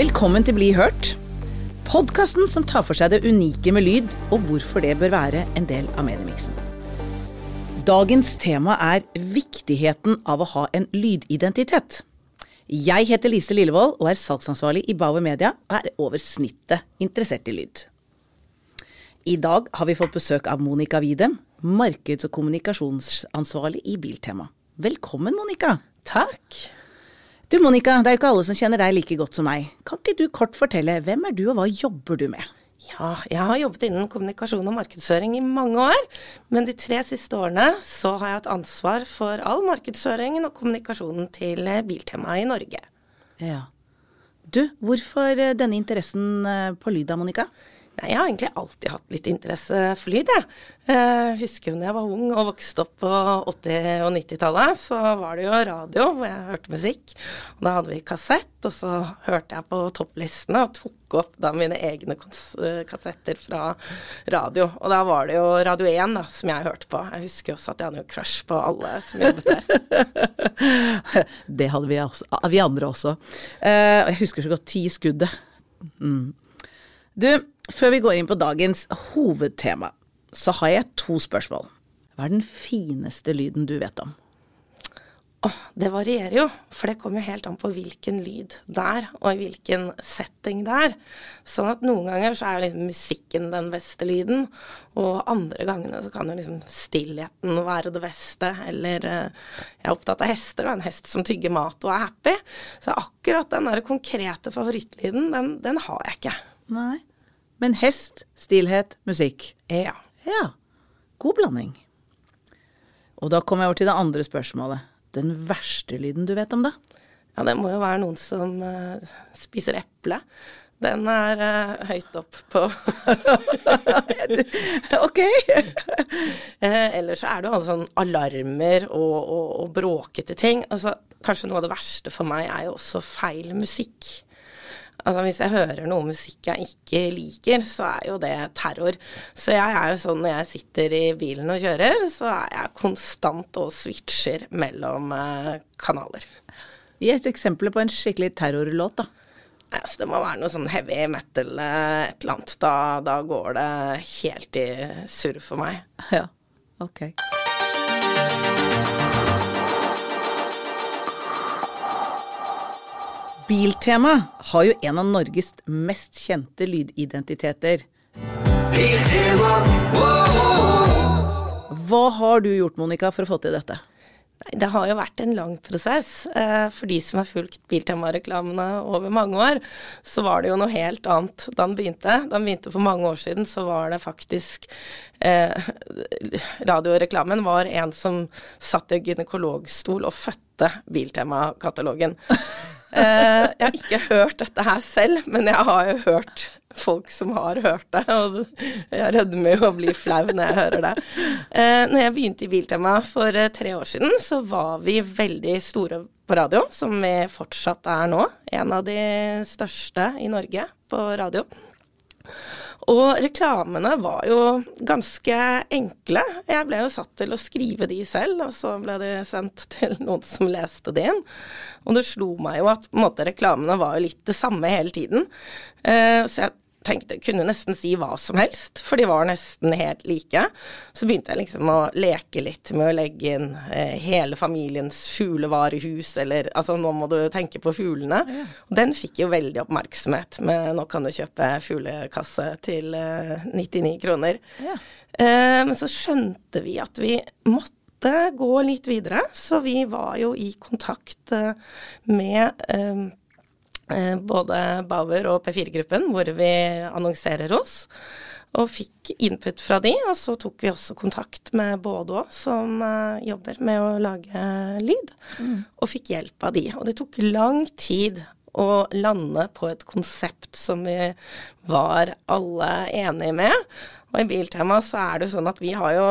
Velkommen til Bli hørt. Podkasten som tar for seg det unike med lyd, og hvorfor det bør være en del av mediemiksen. Dagens tema er viktigheten av å ha en lydidentitet. Jeg heter Lise Lillevold og er salgsansvarlig i Bauer Media, og er over snittet interessert i lyd. I dag har vi fått besøk av Monica Widem, markeds- og kommunikasjonsansvarlig i Biltema. Velkommen, Monica. Takk. Du Monica, det er jo ikke alle som kjenner deg like godt som meg. Kan ikke du kort fortelle, hvem er du og hva jobber du med? Ja, jeg har jobbet innen kommunikasjon og markedsføring i mange år. Men de tre siste årene så har jeg hatt ansvar for all markedsføringen og kommunikasjonen til Biltemaet i Norge. Ja. Du, hvorfor eh, denne interessen eh, på lyd da, Monica? Nei, jeg har egentlig alltid hatt litt interesse for lyd, jeg. Jeg husker da jeg var ung og vokste opp på 80- og 90-tallet, så var det jo radio hvor jeg hørte musikk. Da hadde vi kassett, og så hørte jeg på topplistene og tok opp da mine egne kassetter fra radio. Og da var det jo Radio 1 da, som jeg hørte på. Jeg husker også at jeg hadde jo crush på alle som jobbet der. det hadde vi, også, vi andre også. Og jeg husker så godt Ti skuddet. Mm. Du, før vi går inn på dagens hovedtema, så har jeg to spørsmål. Hva er den fineste lyden du vet om? Oh, det varierer jo, for det kommer jo helt an på hvilken lyd det er, og i hvilken setting det er. Sånn at noen ganger så er liksom musikken den beste lyden, og andre gangene så kan jo liksom stillheten være det beste. Eller uh, jeg er opptatt av hester, og en hest som tygger mat og er happy. Så akkurat den der konkrete favorittlyden, den, den har jeg ikke. Nei. Men hest, stillhet, musikk. Ja. Ja. God blanding. Og da kommer jeg over til det andre spørsmålet. Den verste lyden du vet om, da? Ja, det må jo være noen som uh, spiser eple. Den er uh, høyt opp på Ok. uh, ellers så er det jo sånn alarmer og, og, og bråkete ting. Altså, kanskje noe av det verste for meg er jo også feil musikk. Altså Hvis jeg hører noe musikk jeg ikke liker, så er jo det terror. Så jeg er jo sånn når jeg sitter i bilen og kjører, så er jeg konstant og switcher mellom uh, kanaler. Gi et eksempel på en skikkelig terrorlåt, da. Altså, det må være noe sånn heavy metal, uh, et eller annet. Da, da går det helt i surr for meg. Ja, ok. Biltema har jo en av Norges mest kjente lydidentiteter. Biltema, Hva har du gjort, Monica, for å få til dette? Det har jo vært en lang prosess. Eh, for de som har fulgt Biltema-reklamene over mange år, så var det jo noe helt annet da den begynte. Da den begynte for mange år siden, så var det faktisk eh, Radioreklamen var en som satt i gynekologstol og fødte Biltema-katalogen. Eh, jeg har ikke hørt dette her selv, men jeg har jo hørt folk som har hørt det, og jeg rødmer jo og blir flau når jeg hører det. Eh, når jeg begynte i Biltema for eh, tre år siden, så var vi veldig store på radio, som vi fortsatt er nå. En av de største i Norge på radio. Og reklamene var jo ganske enkle. Jeg ble jo satt til å skrive de selv, og så ble de sendt til noen som leste de inn. Og det slo meg jo at måte, reklamene var jo litt det samme hele tiden. Uh, så jeg tenkte kunne nesten si hva som helst, for de var nesten helt like. Så begynte jeg liksom å leke litt med å legge inn eh, hele familiens fuglevarehus, eller altså nå må du tenke på fuglene. Ja. Den fikk jo veldig oppmerksomhet med nå kan du kjøpe fuglekasse til eh, 99 kroner. Ja. Eh, men så skjønte vi at vi måtte gå litt videre, så vi var jo i kontakt eh, med Eh, både Bauer og P4-gruppen, hvor vi annonserer oss. Og fikk input fra de, og så tok vi også kontakt med både òg, som uh, jobber med å lage lyd, mm. og fikk hjelp av de. Og det tok lang tid å lande på et konsept som vi var alle enige med. Og i Biltema så er det jo sånn at vi har jo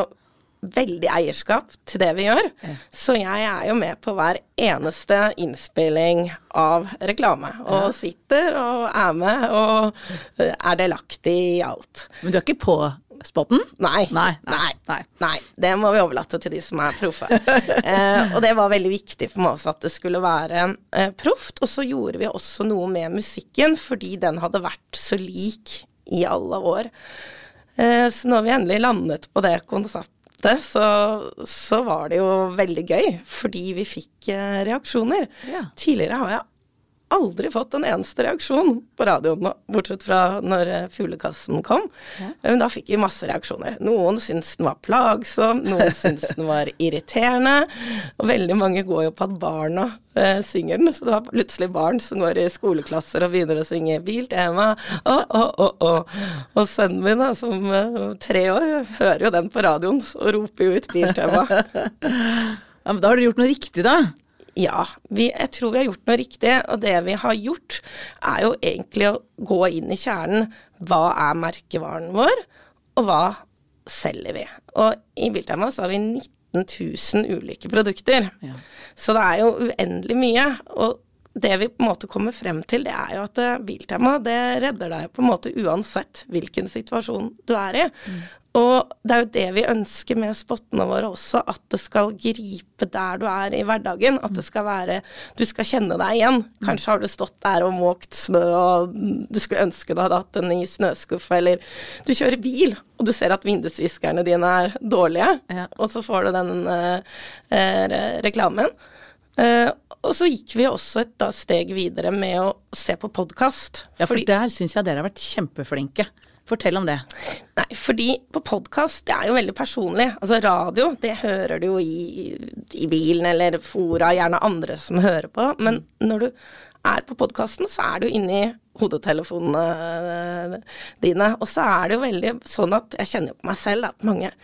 veldig eierskap til det vi gjør. Så jeg er jo med på hver eneste innspilling av reklame. Og sitter og er med og er delaktig i alt. Men du er ikke på spotten? Nei. Nei, nei, nei. nei. Det må vi overlate til de som er proffe. eh, og det var veldig viktig for meg også at det skulle være eh, proft. Og så gjorde vi også noe med musikken, fordi den hadde vært så lik i alle år. Eh, så når vi endelig landet på det konseptet dette, så, så, var det jo veldig gøy, fordi vi fikk eh, reaksjoner. Ja. Tidligere har jeg aldri fått en eneste reaksjon på radioen, bortsett fra når eh, fuglekassen kom. Ja. Men da fikk vi masse reaksjoner. Noen syntes den var plagsom, noen syntes den var irriterende. Og veldig mange går jo på at barna eh, synger den, så det var plutselig barn som går i skoleklasser og begynner å synge 'Biltema', å, å, å, å. Og sønnen min, da, som eh, tre år, hører jo den på radioen og roper jo ut 'Biltema'. ja, men da har du gjort noe riktig, da? Ja, vi, jeg tror vi har gjort noe riktig. Og det vi har gjort, er jo egentlig å gå inn i kjernen. Hva er merkevaren vår, og hva selger vi? Og i Biltema så har vi 19 000 ulike produkter. Ja. Så det er jo uendelig mye. Og det vi på en måte kommer frem til, det er jo at eh, Biltema det redder deg på en måte uansett hvilken situasjon du er i. Mm. Og det er jo det vi ønsker med spottene våre også, at det skal gripe der du er i hverdagen. At det skal være Du skal kjenne deg igjen. Kanskje har du stått der og måkt snø, og du skulle ønske du hadde hatt en ny snøskuffe, eller du kjører bil, og du ser at vindusviskerne dine er dårlige, ja. og så får du den eh, reklamen. Eh, og så gikk vi også et da, steg videre med å se på podkast. Ja, for fordi, der syns jeg dere har vært kjempeflinke. Fortell om det. Nei, fordi på podkast, det er jo veldig personlig. Altså radio, det hører du jo i, i bilen eller fora, gjerne andre som hører på. Men når du er på podkasten, så er du inni hodetelefonene dine. Og så er det jo veldig sånn at jeg kjenner jo på meg selv at mange eh,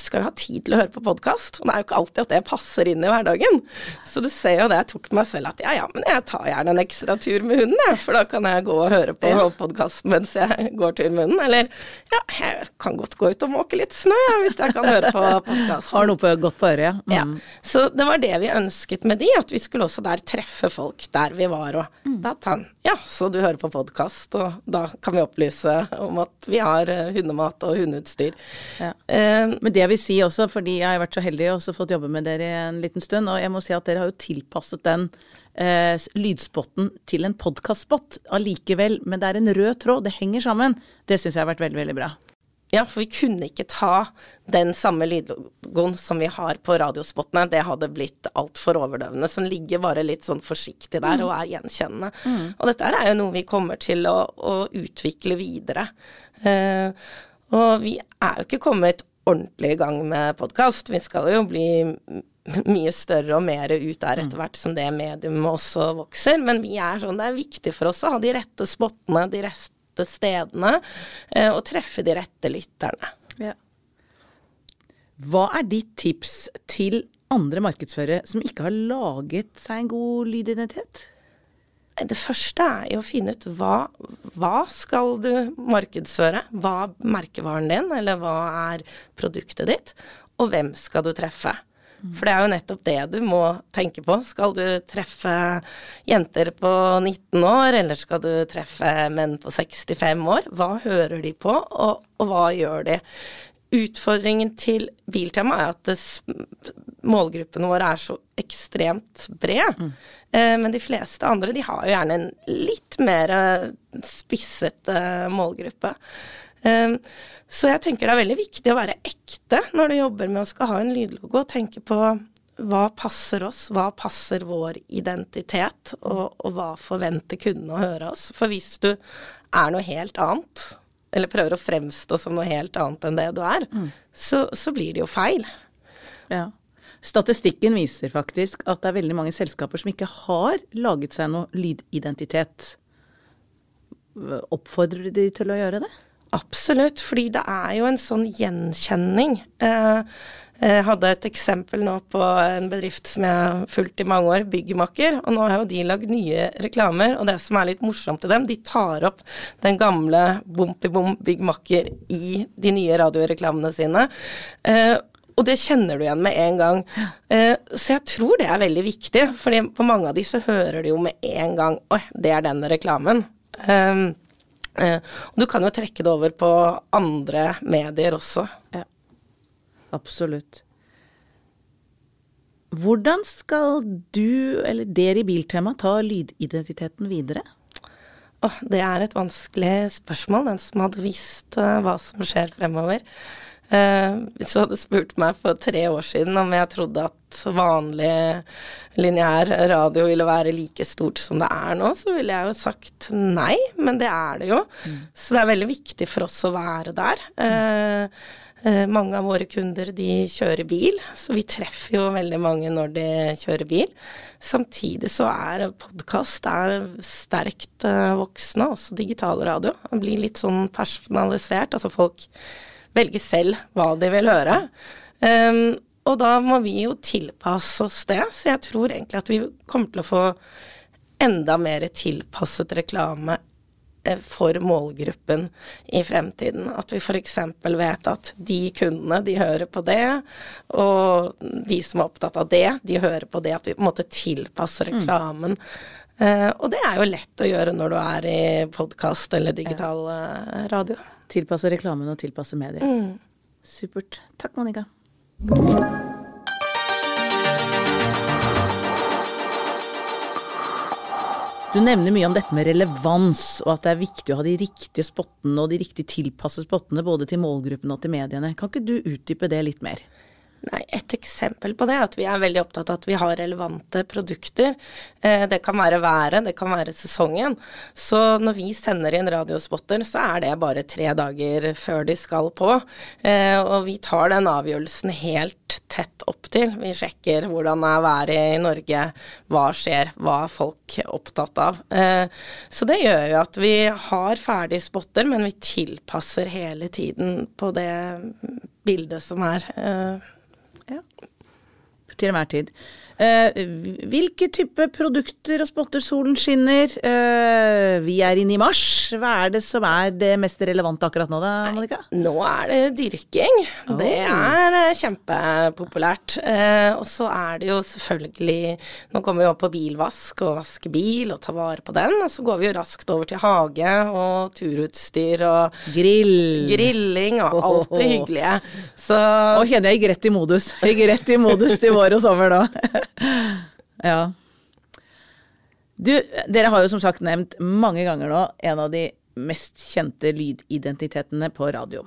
skal jo ha tid til å høre på podkast. Og det er jo ikke alltid at det passer inn i hverdagen. Så du ser jo det, jeg tok meg selv at ja ja, men jeg tar gjerne en ekstra tur med hunden, jeg. For da kan jeg gå og høre på ja. podkasten mens jeg går tur med hunden. Eller ja, jeg kan godt gå ut og måke litt snø, ja, hvis jeg kan høre på podkasten. Har noe på, godt på øret, ja. Mm. ja. Så det var det vi ønsket med de, at vi skulle også der treffe folk der vi var. Og mm. da ta ja, så du hører på podkast, og da kan vi opplyse om at vi har uh, hundemat og hundeutstyr. Ja. Uh, Men det jeg vil si også, fordi jeg har vært så heldig og fått jobbe med dere i en liten stund, og jeg må si at dere har jo tilpasset den eh, lydspotten til en podkastspott allikevel, men det er en rød tråd, det henger sammen. Det syns jeg har vært veldig, veldig bra. Ja, for vi kunne ikke ta den samme lydlogoen som vi har på radiospottene. Det hadde blitt altfor overdøvende. Så den ligger bare litt sånn forsiktig der mm. og er gjenkjennende. Mm. Og dette er jo noe vi kommer til å, å utvikle videre. Uh, og vi er jo ikke kommet ordentlig i gang med podkast. Vi skal jo bli mye større og mer ut der etter mm. hvert som det medium også vokser. Men vi er sånn, det er viktig for oss å ha de rette spottene, de rette stedene, eh, og treffe de rette lytterne. Ja. Hva er ditt tips til andre markedsførere som ikke har laget seg en god lydidentitet? Det første er jo å finne ut hva, hva skal du markedsføre? Hva er merkevaren din, eller hva er produktet ditt? Og hvem skal du treffe? For det er jo nettopp det du må tenke på. Skal du treffe jenter på 19 år, eller skal du treffe menn på 65 år? Hva hører de på, og, og hva gjør de? Utfordringen til Biltema er at det, målgruppen vår er så ekstremt bred. Mm. Eh, men de fleste andre de har jo gjerne en litt mer spisset eh, målgruppe. Eh, så jeg tenker det er veldig viktig å være ekte når du jobber med å skal ha en lydlogo, og tenke på hva passer oss, hva passer vår identitet, og, og hva forventer kundene å høre oss. For hvis du er noe helt annet, eller prøver å fremstå som noe helt annet enn det du er, mm. så, så, blir det jo feil. Ja. Statistikken viser faktisk at det er veldig mange selskaper som ikke har laget seg noe lydidentitet. Oppfordrer de til å gjøre det? Absolutt, fordi det er jo en sånn gjenkjenning. Eh, jeg hadde et eksempel nå på en bedrift som jeg har fulgt i mange år, Byggmakker. Og nå har jo de lagd nye reklamer, og det som er litt morsomt til dem, de tar opp den gamle Bompibom Byggmakker i de nye radioreklamene sine. Eh, og det kjenner du igjen med en gang. Eh, så jeg tror det er veldig viktig, for på mange av de så hører du jo med en gang Oi, det er den reklamen. Eh, og du kan jo trekke det over på andre medier også. Ja. Absolutt. Hvordan skal du, eller dere i Biltema, ta lydidentiteten videre? Oh, det er et vanskelig spørsmål. Den som hadde visst uh, hva som skjer fremover. Uh, hvis du hadde spurt meg for tre år siden om jeg trodde at vanlig lineær radio ville være like stort som det er nå, så ville jeg jo sagt nei, men det er det jo. Mm. Så det er veldig viktig for oss å være der. Uh, mange av våre kunder de kjører bil, så vi treffer jo veldig mange når de kjører bil. Samtidig så er podkast sterkt uh, voksende, også digitalradio. Det blir litt sånn personalisert, altså folk velger selv hva de vil høre. Um, og da må vi jo tilpasse oss det, så jeg tror egentlig at vi kommer til å få enda mer tilpasset reklame Eh, for målgruppen i fremtiden. At vi f.eks. vet at de kundene, de hører på det, og de som er opptatt av det, de hører på det. At vi på en måte tilpasser mm. reklamen. Mm. Uh, og det er jo lett å gjøre når du er i podkast eller digital ja. radio. Tilpasse reklamen og tilpasse medier. Mm. Supert. Takk, Monica. Du nevner mye om dette med relevans, og at det er viktig å ha de riktige spottene og de riktig tilpassede spottene både til målgruppen og til mediene. Kan ikke du utdype det litt mer? Nei, Et eksempel på det er at vi er veldig opptatt av at vi har relevante produkter. Eh, det kan være været, det kan være sesongen. Så når vi sender inn radiospotter, så er det bare tre dager før de skal på. Eh, og vi tar den avgjørelsen helt tett opp til. Vi sjekker hvordan er været i Norge, hva skjer, hva er folk opptatt av. Eh, så det gjør jo at vi har ferdige spotter, men vi tilpasser hele tiden på det bildet som er. Ja. Til enhver tid. Eh, hvilke type produkter og spotter solen skinner? Eh, vi er inne i mars. Hva er det som er det mest relevante akkurat nå da, Monica? Nå er det dyrking. Oh. Det er eh, kjempepopulært. Eh, og så er det jo selvfølgelig Nå kommer vi opp på bilvask og vaske bil og ta vare på den. Og så går vi jo raskt over til hage og turutstyr og Grill. grilling og alt det hyggelige. Så Nå kjenner jeg gikk rett i modus. Jeg gikk rett i modus til vår og sommer da. ja. Du, dere har jo som sagt nevnt mange ganger nå en av de mest kjente lydidentitetene på radio.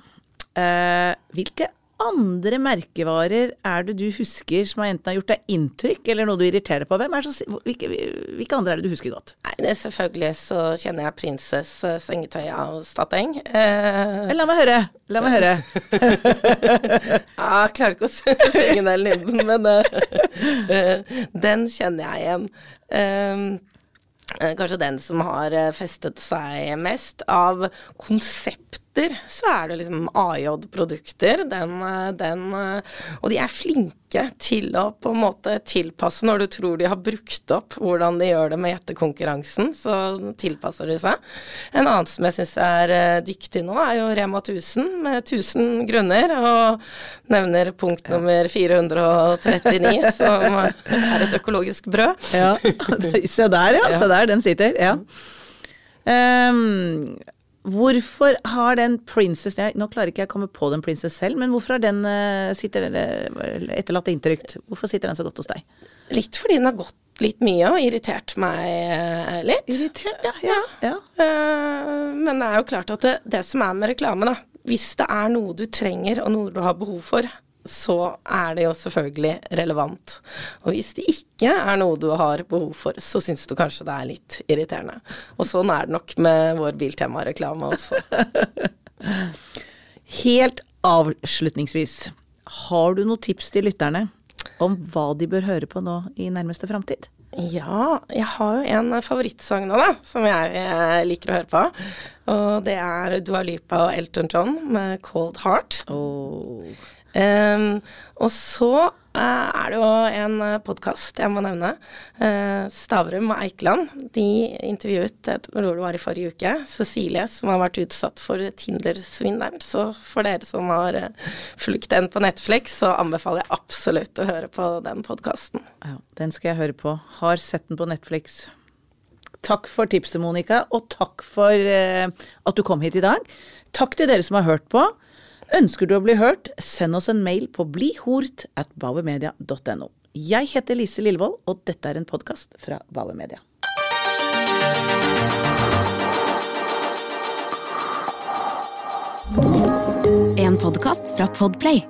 Eh, hvilke andre merkevarer er det du husker som har enten har gjort deg inntrykk, eller noe du irriterer på? Hvem er så, hvilke, hvilke, andre er det du husker godt? Nei, det Selvfølgelig så kjenner jeg Prinsess sengetøy sengetøyet av Stateng. Eh... La meg høre. La meg høre. ja, jeg klarer ikke å synge den lyden, men uh, den kjenner jeg igjen. Kanskje den som har festet seg mest av konsept produkter, så er det liksom AJ-produkter. Den, den, og de er flinke til å på en måte tilpasse når du tror de har brukt opp hvordan de gjør det med gjettekonkurransen, så tilpasser de seg. En annen som jeg syns er eh, dyktig nå, er jo Rema 1000 med 1000 grunner, og nevner punkt nummer 439, som er et økologisk brød. Ja, se der ja, se der, den sitter. Ja. Um, hvorfor har den Princess jeg, Nå klarer ikke jeg å komme på den Princess selv, men hvorfor har den eh, sitter, etterlatt inntrykk? Hvorfor sitter den så godt hos deg? Litt fordi den har gått litt mye og irritert meg eh, litt. Irritert, ja. ja, ja. Eh, Men det er jo klart at det, det som er med reklame, da Hvis det er noe du trenger og noe du har behov for, så er det jo selvfølgelig relevant. Og hvis det ikke er noe du har behov for, så syns du kanskje det er litt irriterende. Og sånn er det nok med vår Biltema-reklame også. Helt avslutningsvis, har du noen tips til lytterne om hva de bør høre på nå i nærmeste framtid? Ja, jeg har jo en favorittsang nå, da, som jeg eh, liker å høre på. Og det er Dua Lipa og Elton John med 'Cold Heart'. Um, og så eh, er det jo en uh, podkast jeg må nevne. Eh, Stavrum og Eikeland. De intervjuet, jeg tror det var i forrige uke, Cecilie som har vært utsatt for Tinder-svindelen. Så for dere som har fulgt den på Netflix, så anbefaler jeg absolutt å høre på den podkasten. Ja, den skal jeg høre på. Har sett den på Netflix. Takk for tipset, Monica, og takk for eh, at du kom hit i dag. Takk til dere som har hørt på. Ønsker du å bli hørt, send oss en mail på blihort at bauermedia.no. Jeg heter Lise Lillevold, og dette er en podkast fra Bauer. En podkast fra Podplay